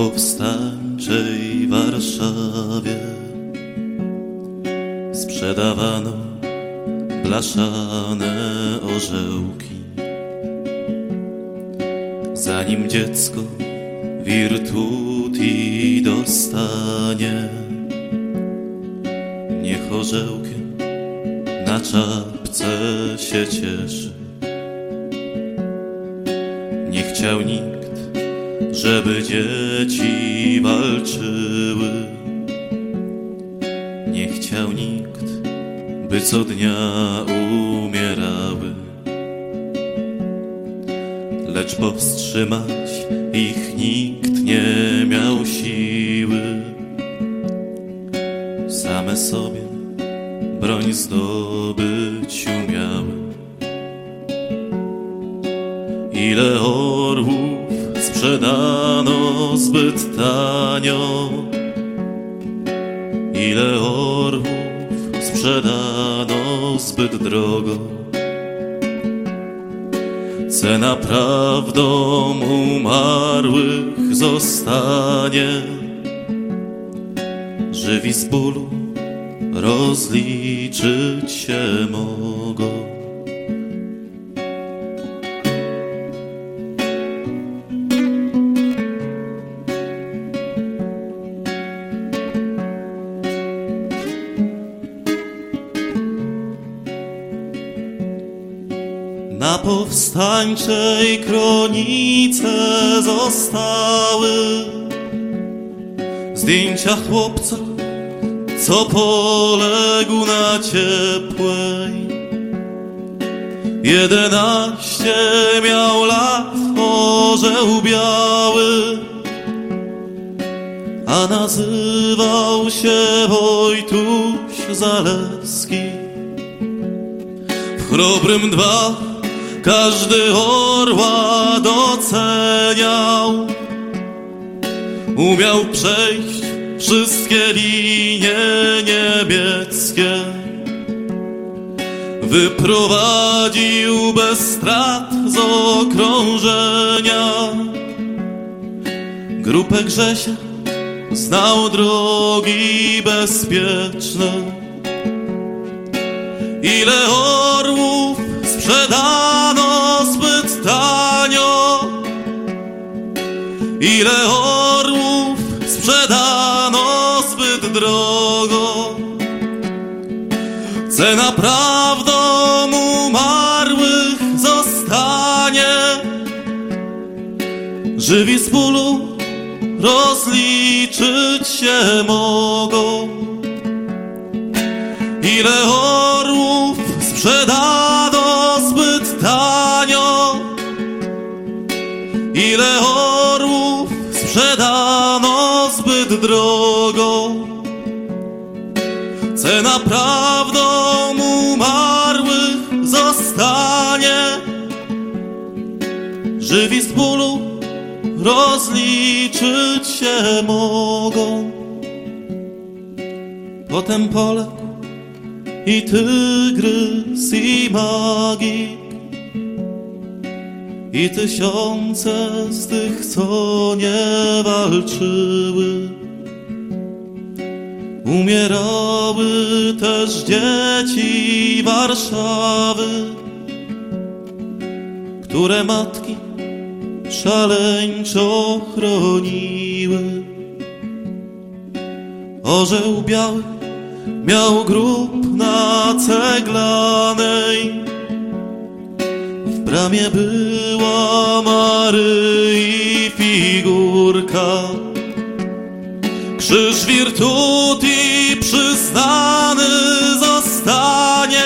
Powstańczej Warszawie sprzedawano blaszane orzełki. Zanim dziecko wirtuti dostanie, niech orzełkiem na czapce się cieszy. Nie chciał nikt, żeby dzieci walczyły. Nie chciał nikt, by co dnia umierały. Lecz powstrzymać ich nikt nie miał siły. Same sobie broń zdobyć zbyt tanio, ile orłów sprzedano zbyt drogo. Cena prawdą umarłych zostanie, żywi z bólu rozliczyć się mogą. Na powstańczej kronice zostały zdjęcia chłopca, co poległ na ciepłej. Jedenaście miał lat, orzeł biały, a nazywał się Wojtuś Zaleski. W chrobrym dwa każdy orła doceniał. Umiał przejść wszystkie linie niebieskie. Wyprowadził bez strat z okrążenia. Grupę Grzesia znał drogi bezpieczne. Ile orłów sprzedano Ile orłów sprzedano zbyt drogo? Cena prawdą umarłych zostanie. Żywi z bólu rozliczyć się mogą. Ile orłów sprzedano zbyt tanio? Ile orłów sprzedano zbyt drogo? Cena prawdą umarłych zostanie. Żywi z bólu rozliczyć się mogą. Potem poległ i tygrys i magik i tysiące z tych, co nie walczyły. Umierały też dzieci Warszawy, które matki szaleńczo chroniły. Orzeł biały miał grób na ceglanej. Bramie była Maryi figurka. Krzyż wirtuti przyznany zostanie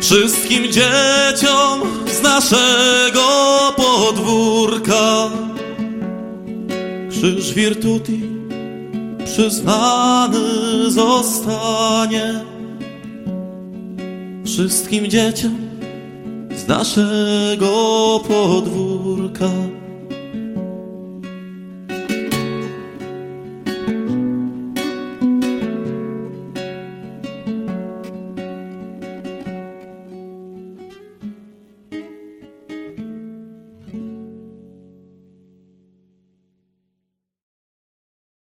wszystkim dzieciom z naszego podwórka. Krzyż wirtuti przyznany zostanie wszystkim dzieciom z naszego podwórka.